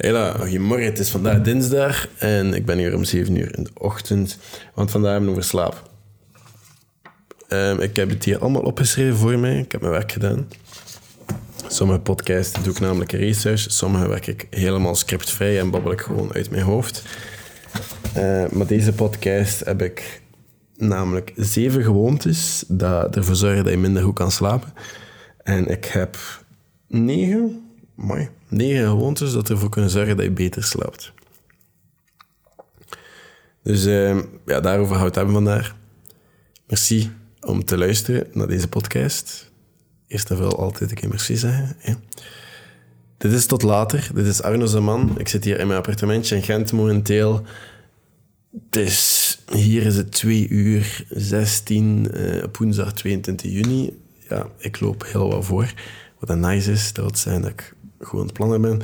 Hela, goedemorgen. Het is vandaag dinsdag en ik ben hier om 7 uur in de ochtend, want vandaag hebben we over slaap. Ehm, ik heb het hier allemaal opgeschreven voor mij. Ik heb mijn werk gedaan. Sommige podcasts doe ik namelijk research, sommige werk ik helemaal scriptvrij en babbel ik gewoon uit mijn hoofd. Uh, maar deze podcast heb ik namelijk zeven gewoontes dat ervoor zorgen dat je minder goed kan slapen. En ik heb negen, mooi, negen gewoontes dat ervoor kunnen zorgen dat je beter slaapt. Dus uh, ja, daarover we het hebben vandaag. Merci om te luisteren naar deze podcast. Eerst en vooral altijd een keer merci zeggen. Dit is tot later. Dit is Arno Zaman. Ik zit hier in mijn appartementje in Gent momenteel. Het is, hier is het 2 uur 16 uh, op woensdag 22 juni. Ja, ik loop heel wat voor. Wat dan nice is, dat zijn dat ik aan het plannen ben.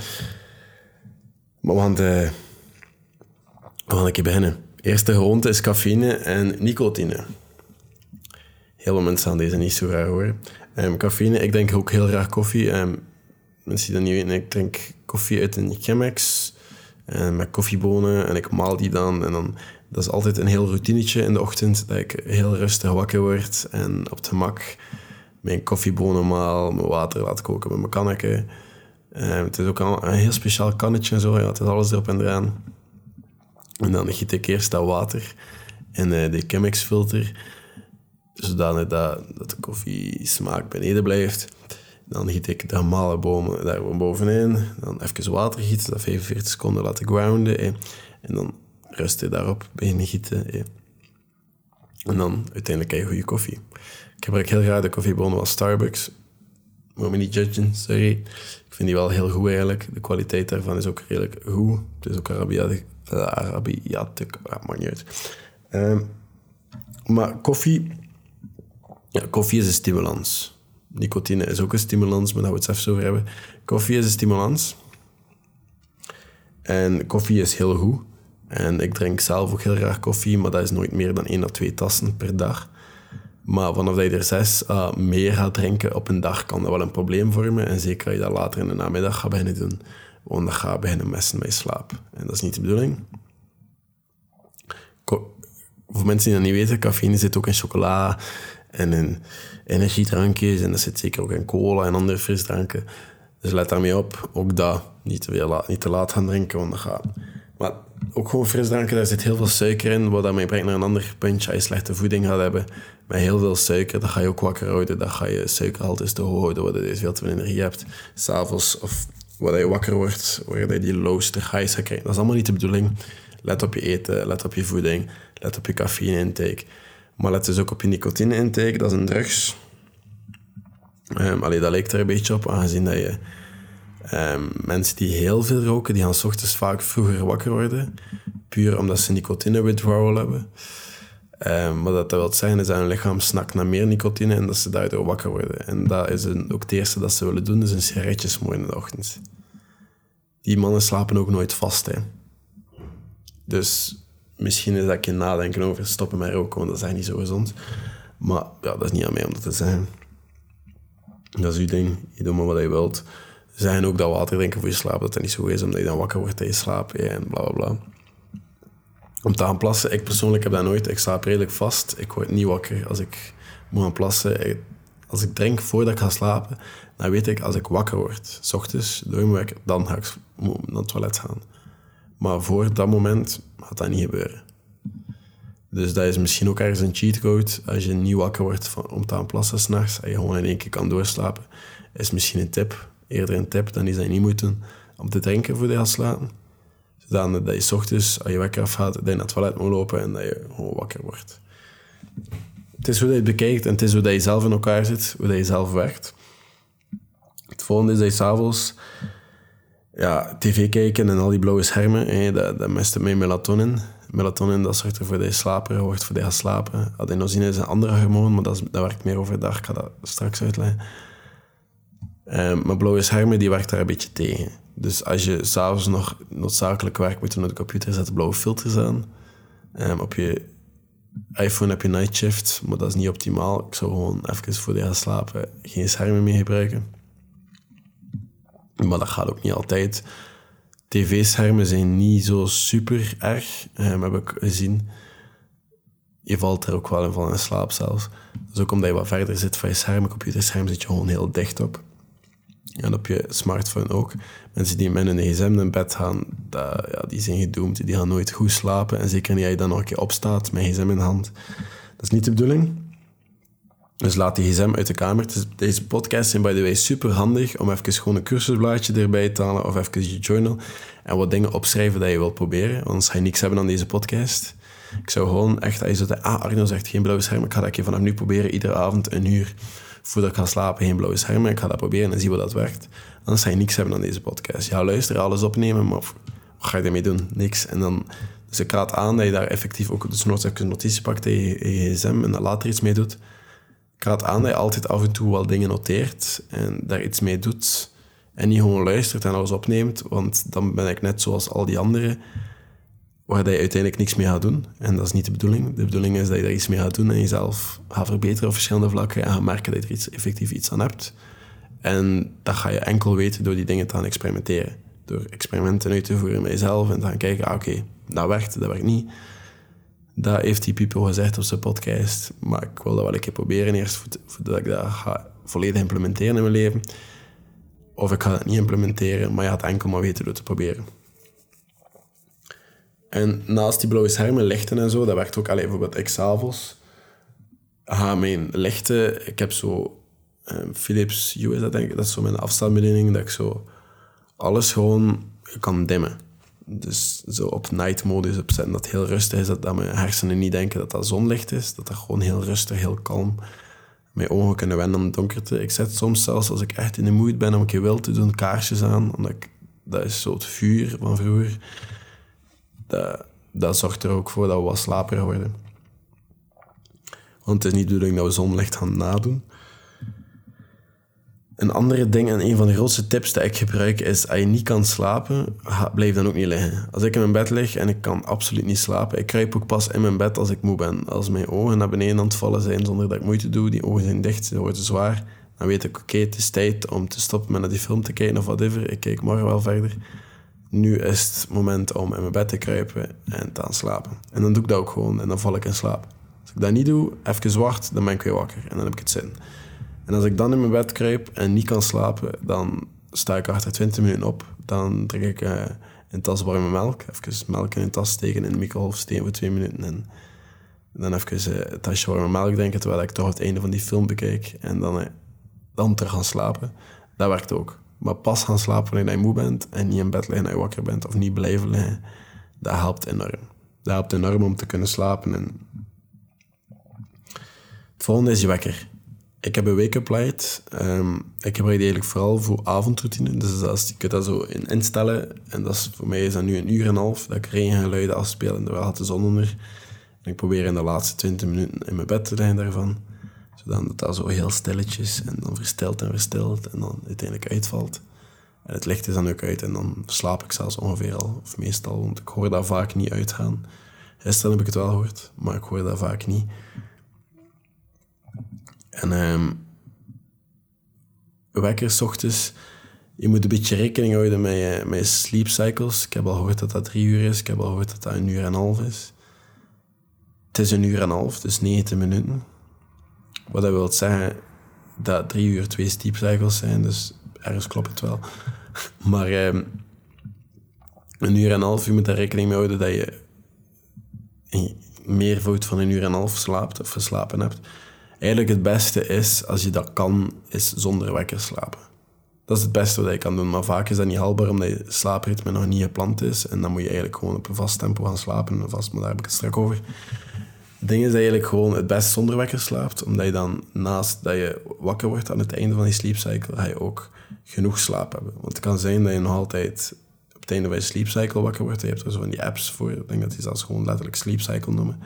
Maar we gaan, de, we gaan een keer beginnen. Eerste gewoonte is cafeïne en nicotine. Heel veel mensen gaan deze niet zo raar horen. Um, cafeïne, ik drink ook heel graag koffie. Um, mensen die dat niet weten, ik drink koffie uit een Chemex um, met koffiebonen en ik maal die dan. En dan dat is altijd een heel routinetje in de ochtend, dat ik heel rustig wakker word en op het gemak mijn koffiebonen maal, mijn water laat koken met mijn kannetje. het is ook een, heel speciaal kannetje en zo, ja, het is alles erop en eraan. En dan giet ik eerst dat water in uh, de Chemex filter zodanig dat, dat de koffie smaak beneden blijft. Dan giet ik de gemalen bomen daar bovenin. Dan even water gieten, dat 45 seconden laten grounden. En dan rustig daarop beginnen gieten. En dan uiteindelijk krijg je goede koffie. Ik gebruik heel graag de koffiebonen van Starbucks. Niet judgen, sorry. Ik vind die wel heel goed eigenlijk. De kwaliteit daarvan is ook redelijk goed. Het is ook Arabiatic. Arabiatic, maakt niet uit. Ehm, maar koffie ja, koffie is een stimulans. Nicotine is ook een stimulans, maar daar we het even over hebben. Koffie is een stimulans. En koffie is heel goed. En ik drink zelf ook heel graag koffie, maar dat is nooit meer dan één of twee tassen per dag. Maar vanaf dat je er zes uh, meer gaat drinken op een dag, kan dat wel een probleem vormen. En zeker als je dat later in de namiddag gaat beginnen doen, want dan gaat beginnen messen met slaap. En dat is niet de bedoeling. voor mensen die dat niet weten, cafeïne zit ook in chocola, en in energiedrankjes. En dat zit zeker ook in cola en andere frisdranken. Dus let daarmee op. Ook dat. Niet te, laat, niet te laat gaan drinken, want dat gaat... Maar ook gewoon frisdranken, daar zit heel veel suiker in. Wat daarmee brengt naar een ander puntje. Als je slechte voeding gaat hebben met heel veel suiker, dan ga je ook wakker houden. Dan ga je suikerhaltes te hoog houden, waardoor je veel te veel energie hebt. S'avonds of wanneer je wakker wordt, waar je die looster highs krijgen. Dat is allemaal niet de bedoeling. Let op je eten, let op je voeding, let op je cafeïne intake. Maar let dus ook op je nicotine intake, dat is een drugs. Um, allee, dat lijkt er een beetje op, aangezien dat je... Um, mensen die heel veel roken, die gaan s ochtends vaak vroeger wakker worden. Puur omdat ze nicotine withdrawal hebben. Um, maar dat, wil zeggen is dat hun lichaam snakt naar meer nicotine en dat ze daardoor wakker worden. En dat is een, ook het eerste dat ze willen doen, is een sigaretje smoren in de ochtend. Die mannen slapen ook nooit vast, hè. Dus misschien is dat je nadenken over stoppen met roken, want dat is niet zo gezond. Maar ja, dat is niet aan mij om dat te zeggen. Dat is uw ding. Je doet maar wat je wilt. Ze zeggen ook dat water drinken voor je slaap, dat dat niet zo is, omdat je dan wakker wordt en je slaapt en bla bla bla. Om te gaan plassen, ik persoonlijk heb dat nooit. Ik slaap redelijk vast. Ik word niet wakker als ik moet gaan plassen. Als ik drink voordat ik ga slapen, dan weet ik als ik wakker word, s ochtends door mijn werk, dan ga ik naar het toilet gaan. Maar voor dat moment gaat dat niet gebeuren. Dus dat is misschien ook ergens een cheatcode. Als je niet wakker wordt van, om te gaan plassen s'nachts en je gewoon in één keer kan doorslapen, is misschien een tip. Eerder een tip dan is dat je niet moet doen om te drinken voor je gaat slapen. Zodat dat je s ochtends, als je wekker afgaat, dat je naar het toilet moet lopen en dat je wakker wordt. Het is hoe je het bekijkt en het is hoe dat je zelf in elkaar zit, hoe dat je zelf werkt. Het volgende is dat je s'avonds ja, tv kijken en al die blauwe schermen, hè, dat, dat mest met melatonin. Melatonin dat zorgt ervoor dat je slaper wordt, voor dat je gaat slapen. Adenosine is een andere hormoon, maar dat, is, dat werkt meer overdag. Ik ga dat straks uitleggen. Um, maar blauwe schermen die werkt daar een beetje tegen. Dus als je s'avonds nog noodzakelijk werkt, moet je naar de computer zetten blauwe filters aan. Um, op je iPhone heb je night shift, maar dat is niet optimaal. Ik zou gewoon even voor je gaat slapen geen schermen meer gebruiken. Maar dat gaat ook niet altijd. tv-schermen zijn niet zo super erg, um, heb ik gezien. Je valt er ook wel in van in slaap zelfs. Dus ook omdat je wat verder zit van je scherm, computerscherm, zit je gewoon heel dicht op. En op je smartphone ook. Mensen die met een gsm in bed gaan, dat, ja, die zijn gedoemd. Die gaan nooit goed slapen. En zeker niet als je dan nog een keer opstaat met gsm in de hand. Dat is niet de bedoeling. Dus laat die gsm uit de kamer. Deze podcasts zijn by the way super handig om even gewoon een cursusblaadje erbij te halen of even je journal en wat dingen opschrijven dat je wilt proberen. Want anders ga je niks hebben aan deze podcast. Ik zou gewoon echt, als je zegt, ah Arno zegt geen blauwe scherm, ik ga dat vanaf nu proberen, iedere avond een uur voordat ik ga slapen, geen blauwe schermen. Ik ga dat proberen en zien hoe dat werkt. Anders ga je niks hebben aan deze podcast. Ja, luisteren, alles opnemen, maar wat ga je ermee doen? Niks. En dan, dus ik raad aan dat je daar effectief ook nooit een notitie pakt in je gsm en daar later iets mee doet. Ik raad aan dat je altijd af en toe wel dingen noteert en daar iets mee doet. En niet gewoon luistert en alles opneemt, want dan ben ik net zoals al die anderen, waar je uiteindelijk niks mee gaat doen. En dat is niet de bedoeling. De bedoeling is dat je daar iets mee gaat doen en jezelf gaat verbeteren op verschillende vlakken en gaat merken dat je er iets, effectief iets aan hebt. En dat ga je enkel weten door die dingen te gaan experimenteren. Door experimenten uit te voeren met jezelf en te gaan kijken, ah, oké, dat werkt, dat werkt niet. Dat heeft die Pipo gezegd op zijn podcast. Maar ik wil dat wel een keer proberen eerst, voordat ik dat ga volledig implementeren in mijn leven. Of ik ga het niet implementeren, maar je gaat enkel maar weten door te proberen. En naast die blauwe schermen, lichten en zo, dat werkt ook alleen bijvoorbeeld s'avonds. Ga mijn lichten, ik heb zo um, Philips Hue is dat denk ik, dat is zo mijn afstandsbediening, dat ik zo alles gewoon kan dimmen. Dus zo op night modus opzetten, dat heel rustig is, dat, mijn hersenen niet denken dat dat zonlicht is, dat dat gewoon heel rustig, heel kalm. Mijn ogen kunnen wennen aan donkerte. Ik zet soms zelfs, als ik echt in de moed ben om een keer wil te doen, kaarsjes aan, omdat dat is zo het vuur van vroeger. Dat, dat zorgt er ook voor dat we wat slaperiger worden. Want het is niet de bedoeling dat we zonlicht gaan nadoen. Een andere ding en een van de grootste tips die ik gebruik is: als je niet kan slapen, blijf dan ook niet liggen. Als ik in mijn bed lig en ik kan absoluut niet slapen, ik kruip ook pas in mijn bed als ik moe ben. Als mijn ogen naar beneden aan het vallen zijn zonder dat ik moeite doe, die ogen zijn dicht, ze worden zwaar, dan weet ik: oké, het is tijd om te stoppen met naar die film te kijken of whatever. Ik kijk morgen wel verder. Nu is het moment om in mijn bed te kruipen en te gaan slapen. En dan doe ik dat ook gewoon en dan val ik in slaap. Als ik dat niet doe, even zwart, dan ben ik weer wakker en dan heb ik het zin. En als ik dan in mijn bed kruip en niet kan slapen, dan sta ik achter 20 minuten op. Dan drink ik uh, een tas warme melk. Even melk in een tas steken in de microgolf steken voor twee minuten. En dan even uh, een tasje warme melk drinken, terwijl ik toch het einde van die film bekijk. En dan, uh, dan terug gaan slapen. Dat werkt ook. Maar pas gaan slapen wanneer je moe bent en niet in bed liggen als je wakker bent of niet blijven liggen, dat helpt enorm. Dat helpt enorm om te kunnen slapen. En... Het volgende is je wekker. Ik heb een wake-up light. Um, ik gebruik die eigenlijk vooral voor avondroutine. Dus als, je kunt dat zo in instellen. En dat is, voor mij is dat nu een uur en een half dat ik regengeluiden afspeel en er gaat de zon onder. En ik probeer in de laatste 20 minuten in mijn bed te liggen daarvan. Zodat dat zo heel stilletjes en dan verstelt en verstelt en dan uiteindelijk uitvalt. En het licht is dan ook uit en dan slaap ik zelfs ongeveer al, of meestal, want ik hoor dat vaak niet uitgaan. Gisteren heb ik het wel gehoord, maar ik hoor dat vaak niet. En um, wekkers ochtends, je moet een beetje rekening houden met je, met je sleep cycles. Ik heb al gehoord dat dat drie uur is. Ik heb al gehoord dat dat een uur en een half is. Het is een uur en een half, dus 90 minuten. Wat dat wil zeggen dat drie uur twee cycles zijn, dus ergens klopt het wel. Maar um, een uur en een half, je moet daar rekening mee houden dat je meervoud van een uur en een half slaapt of geslapen hebt eigenlijk het beste is, als je dat kan, is zonder wekker slapen. Dat is het beste wat je kan doen. Maar vaak is dat niet haalbaar omdat je slaapritme nog niet gepland is. En dan moet je eigenlijk gewoon op een vast tempo gaan slapen. Vast, maar daar heb ik het straks over. Ding is dat je eigenlijk gewoon het best zonder wekker slaapt. Omdat je dan naast dat je wakker wordt aan het einde van die sleepcycle, ga je ook genoeg slaap hebben. Want het kan zijn dat je nog altijd op het einde van je sleepcycle wakker wordt. Je hebt er zo van die apps voor. Ik denk dat die zelfs gewoon letterlijk sleepcycle noemen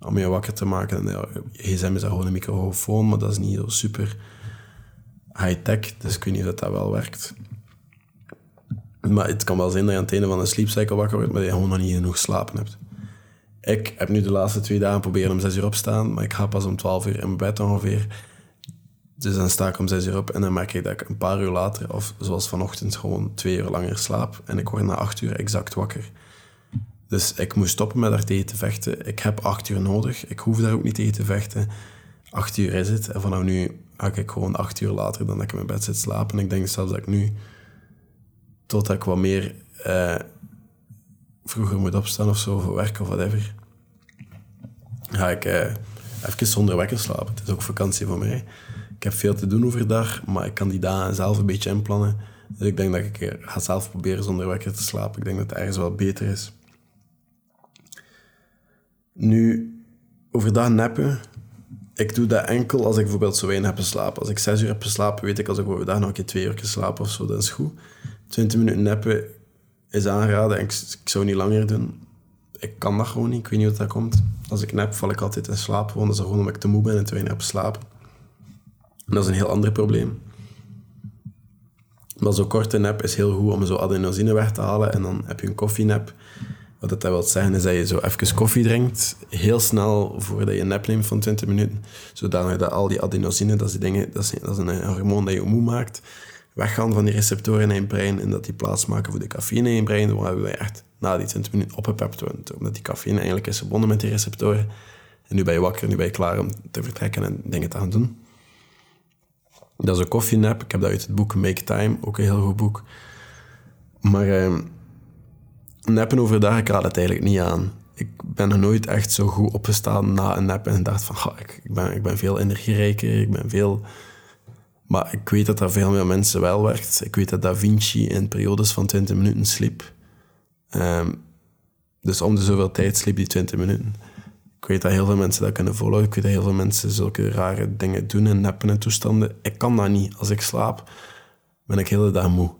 om je wakker te maken. En ja, gsm is gewoon een microfoon, maar dat is niet zo super high-tech, dus ik weet niet of dat wel werkt. Maar het kan wel zijn dat je aan het einde van een sleepcycle wakker wordt, maar je gewoon nog niet genoeg slapen hebt. Ik heb nu de laatste twee dagen proberen om zes uur opstaan, maar ik ga pas om twaalf uur in mijn bed ongeveer. Dus dan sta ik om zes uur op en dan merk ik dat ik een paar uur later, of zoals vanochtend, gewoon twee uur langer slaap. En ik word na acht uur exact wakker. Dus ik moet stoppen met daar tegen te vechten. Ik heb acht uur nodig. Ik hoef daar ook niet tegen te vechten. Acht uur is het. En vanaf nu ga ik gewoon acht uur later dan dat ik in mijn bed zit slapen. En ik denk zelfs dat ik nu, totdat ik wat meer eh, vroeger moet opstaan of zo voor werk of whatever, ga ik eh, even zonder wekker slapen. Het is ook vakantie voor mij. Ik heb veel te doen overdag, maar ik kan die dagen zelf een beetje inplannen. Dus ik denk dat ik eh, ga zelf proberen zonder wekker te slapen. Ik denk dat het ergens wel beter is. Nu, overdag neppen. Ik doe dat enkel als ik bijvoorbeeld zo weinig heb geslapen. Als ik zes uur heb geslapen, weet ik als ik overdag nog een keer twee uur slaap of zo, dat is goed. 20 minuten neppen is aangeraden en ik, ik zou niet langer doen. Ik kan dat gewoon niet, ik weet niet hoe dat komt. Als ik nep, val ik altijd in slaap. Want dat is gewoon omdat ik te moe ben en te weinig heb geslapen. En dat is een heel ander probleem. Maar zo'n korte nap is heel goed om zo adenosine weg te halen. En dan heb je een koffienap. Wat dat wil zeggen is dat je zo even koffie drinkt, heel snel voordat je een nap neemt van 20 minuten, zodat dat al die adenosine, dat is, die dingen, dat dat is een hormoon dat je moe maakt, weggaan van die receptoren in je brein en dat die plaats maken voor de cafeïne in je brein, waar we echt na die 20 minuten opgepept worden. Omdat die cafeïne eigenlijk is verbonden met die receptoren. En nu ben je wakker, nu ben je klaar om te vertrekken en dingen te gaan doen. Dat is een koffienap. Ik heb dat uit het boek Make Time, ook een heel goed boek. Maar... Eh, Neppen overdag, ik raad het eigenlijk niet aan. Ik ben nooit echt zo goed opgestaan na een nap en dacht van, ik, ik, ben, ik ben veel energierijker, ik ben veel... Maar ik weet dat dat veel meer mensen wel werkt. Ik weet dat Da Vinci in periodes van 20 minuten sliep. Um, dus om de zoveel tijd sliep die 20 minuten. Ik weet dat heel veel mensen dat kunnen volgen. Ik weet dat heel veel mensen zulke rare dingen doen en neppen en toestanden. Ik kan dat niet. Als ik slaap, ben ik de hele dag moe.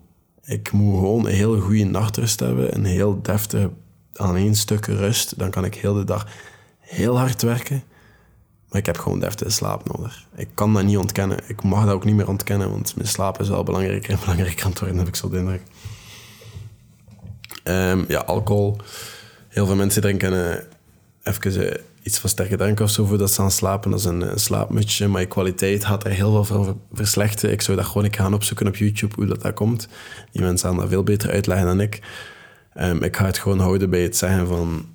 Ik moet gewoon een heel goede nachtrust hebben, een heel deftige aan één stuk rust. Dan kan ik heel de dag heel hard werken. Maar ik heb gewoon deftige slaap nodig. Ik kan dat niet ontkennen. Ik mag dat ook niet meer ontkennen, want mijn slaap is wel belangrijker en belangrijker aan het worden, heb ik zo de indruk. Um, ja, alcohol. Heel veel mensen drinken uh, even uh, iets van sterke drank of zo voordat ze gaan slapen. Dat is een, een slaapmutsje, maar je kwaliteit gaat er heel veel van verslechteren. Ik zou dat gewoon gaan opzoeken op YouTube hoe dat, dat komt. Die mensen gaan dat veel beter uitleggen dan ik. Um, ik ga het gewoon houden bij het zeggen van...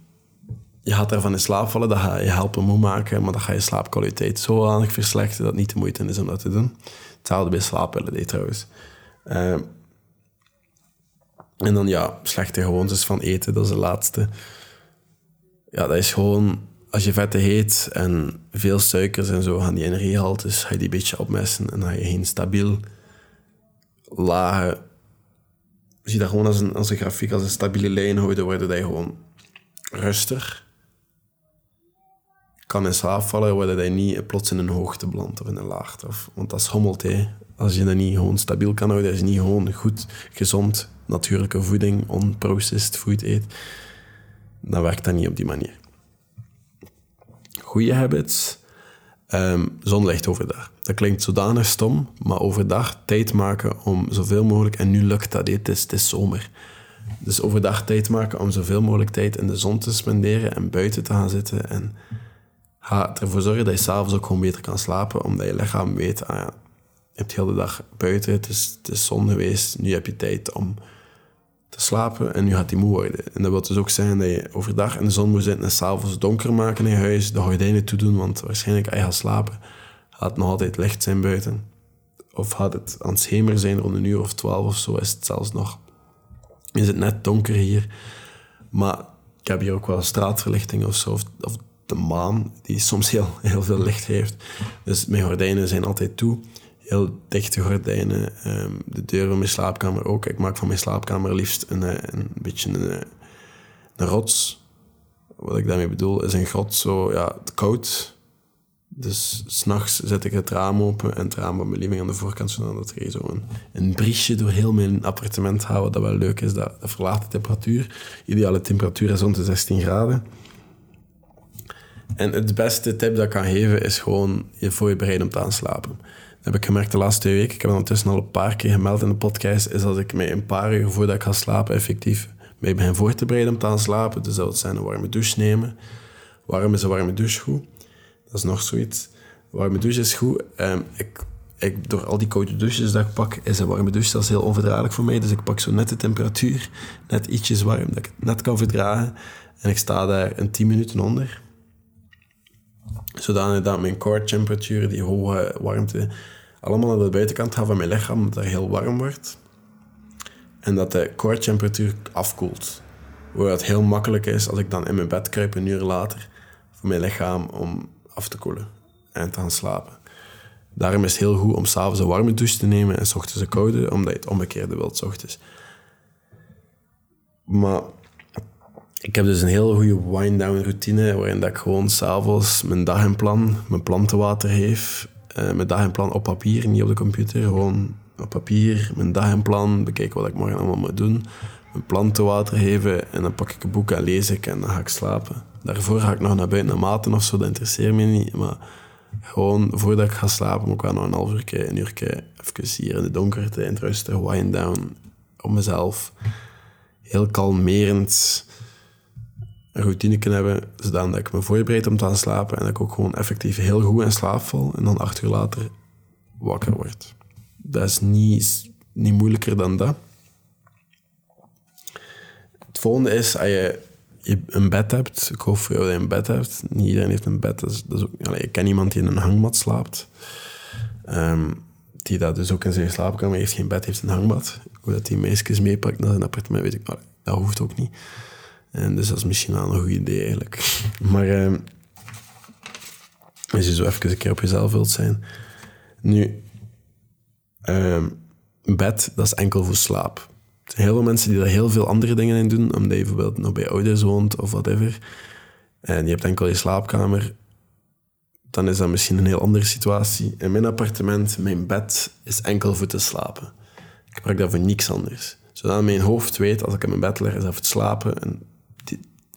Je gaat ervan in slaap vallen, dat ga je helpen moe maken, maar dat ga je slaapkwaliteit zo aan verslechteren dat het niet de moeite is om dat te doen. Hetzelfde bij slaappillen trouwens. Um, en dan ja, slechte gewoontes van eten, dat is de laatste. Ja, dat is gewoon als je vetten heet en veel suikers en zo gaan die energiehaltes, ga je die een beetje opmessen en dan ga je geen stabiel lage... Zie dat gewoon als een, als een grafiek, als een stabiele lijn houden, worden je gewoon rustig kan in slaap vallen, dat je niet plots in een hoogte belandt of in een laagte. Of, want dat schommelt, hè. Als je dat niet gewoon stabiel kan houden, als je niet gewoon goed, gezond, natuurlijke voeding, unprocessed food eet, dan werkt dat niet op die manier goede habits. Um, zonlicht overdag. Dat klinkt zodanig stom, maar overdag tijd maken om zoveel mogelijk, en nu lukt dat, het is, het is zomer. Dus overdag tijd maken om zoveel mogelijk tijd in de zon te spenderen en buiten te gaan zitten. En ga ervoor zorgen dat je s'avonds ook gewoon beter kan slapen, omdat je lichaam weet, ah je hebt de hele dag buiten, het is, zon geweest, nu heb je tijd om te slapen en nu gaat hij moe worden. En dat wil dus ook zeggen dat je overdag in de zon moet zitten en s'avonds donker maken in je huis, de gordijnen toedoen, want waarschijnlijk als je gaat slapen, gaat het nog altijd licht zijn buiten. Of gaat het aan het schemer zijn rond een uur of twaalf of zo, is het zelfs nog. Is het net donker hier. Maar ik heb hier ook wel straatverlichting of zo, of de maan, die soms heel, heel veel licht heeft. Dus mijn gordijnen zijn altijd toe heel dichte gordijnen. Ehm, de deur van mijn slaapkamer ook. Ik maak van mijn slaapkamer liefst een, eh, een beetje een, eh, een rots. Wat ik daarmee bedoel, is een grot zo ja, koud. Dus s'nachts zet ik het raam open en het raam van mijn living aan de voorkant, zodat er zo een, een briesje door heel mijn appartement houden, dat wel leuk is. Dat, dat verlaat de temperatuur. Ideale temperatuur is rond de 16 graden. En het beste tip dat ik kan geven is gewoon je voorbereiden om te gaan slapen heb ik gemerkt de laatste twee weken, ik heb het ondertussen al een paar keer gemeld in de podcast, is dat ik mij een paar uur voordat ik ga slapen effectief mij begin voor te bereiden om te gaan slapen. Dus dat zijn een warme douche nemen. Warm is een warme douche goed. Dat is nog zoiets. Warme douche is goed. Um, ik ik, door al die koude douches dat ik pak, is een warme douche zelfs heel onverdraaglijk voor mij. Dus ik pak zo net de temperatuur, net ietsjes warm, dat ik het net kan verdragen. En ik sta daar een 10 minuten onder. Zodanig dat mijn core temperatuur, die hoge warmte, allemaal naar de buitenkant gaat van mijn lichaam, dat het heel warm wordt. En dat de core temperatuur afkoelt. Waar het heel makkelijk is als ik dan in mijn bed kruip een uur later voor mijn lichaam om af te koelen en te gaan slapen. Daarom is het heel goed om s'avonds een warme douche te nemen en s ochtends een koude, omdat je het omgekeerde wilt s ochtends. Maar ik heb dus een heel goede wind-down routine, waarin dat ik gewoon s'avonds mijn dag en plan, mijn plantenwater geef. Uh, mijn dag en plan op papier, niet op de computer. Gewoon op papier, mijn dag en plan, bekijken wat ik morgen allemaal moet doen. Mijn plantenwater geven en dan pak ik een boek en lees ik en dan ga ik slapen. Daarvoor ga ik nog naar buiten naar maten of zo, dat interesseert me niet. Maar gewoon voordat ik ga slapen, moet ik wel nog een half uur, een uur even hier in de donkerte, in het rusten, wind down op mezelf. Heel kalmerend een routine kunnen hebben, zodat ik me voorbereid om te gaan slapen en dat ik ook gewoon effectief heel goed in slaap val en dan acht uur later wakker word. Dat is niet, niet moeilijker dan dat. Het volgende is, als je, een bed hebt, ik hoop voor jou dat je een bed hebt. Niet iedereen heeft een bed. Dat is, ook, allez, ik ken iemand die in een hangmat slaapt. Um, die dat dus ook in zijn slaapkamer heeft geen bed, heeft een hangmat. Hoe dat die meisjes meepakt naar zijn appartement, weet ik. Maar dat hoeft ook niet. En dus dat is misschien wel een goed idee eigenlijk. Maar uh, als je zo even een keer op jezelf wilt zijn. Nu, uh, bed, dat is enkel voor slaap. Er zijn heel veel mensen die daar heel veel andere dingen in doen, omdat je bijvoorbeeld nog bij ouders woont of whatever. En je hebt enkel je slaapkamer. Dan is dat misschien een heel andere situatie. In mijn appartement, mijn bed is enkel voor te slapen. Ik gebruik dat voor niks anders. Zodat mijn hoofd weet, als ik in mijn bed lig, is dat voor slapen. En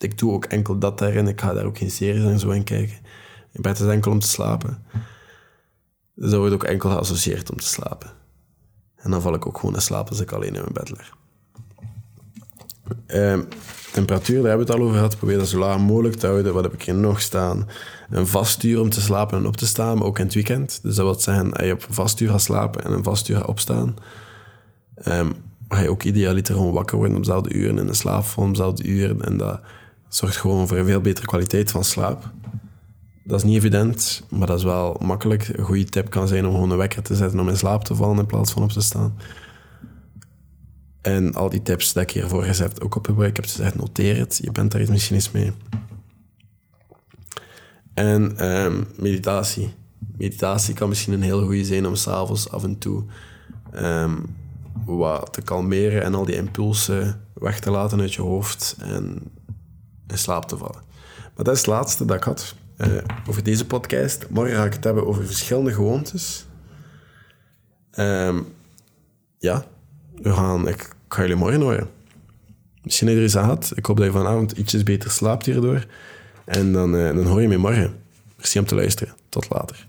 ik doe ook enkel dat daarin. Ik ga daar ook geen series en zo in kijken. Mijn bed is enkel om te slapen. Dus dat wordt ook enkel geassocieerd om te slapen. En dan val ik ook gewoon in slaap als ik alleen in mijn bed lig. Uh, temperatuur, daar hebben we het al over gehad. Probeer dat zo laag mogelijk te houden. Wat heb ik hier nog staan? Een vast uur om te slapen en op te staan, ook in het weekend. Dus dat wil zeggen, als je op een vast uur gaat slapen en een vast uur gaat opstaan, um, ga je ook idealiter gewoon wakker worden op dezelfde uren en in slaap vallen op dezelfde uren. En dat zorgt gewoon voor een veel betere kwaliteit van slaap. Dat is niet evident, maar dat is wel makkelijk. Een goede tip kan zijn om gewoon een wekker te zetten om in slaap te vallen in plaats van op te staan. En al die tips die ik hiervoor gezet ook op gebruik. Ik heb gezegd, noteer het. Je bent daar iets misschien eens mee. En um, meditatie. Meditatie kan misschien een heel goede zijn om s'avonds af en toe um, wat te kalmeren en al die impulsen weg te laten uit je hoofd en in slaap te vallen. Maar dat is het laatste dat ik had uh, over deze podcast. Morgen ga ik het hebben over verschillende gewoontes. Um, ja, we gaan, ik, ga jullie morgen horen. Misschien heb je er iets aan gehad. Ik hoop dat je vanavond ietsjes beter slaapt hierdoor. En dan, uh, dan hoor je me morgen. Merci om te luisteren. Tot later.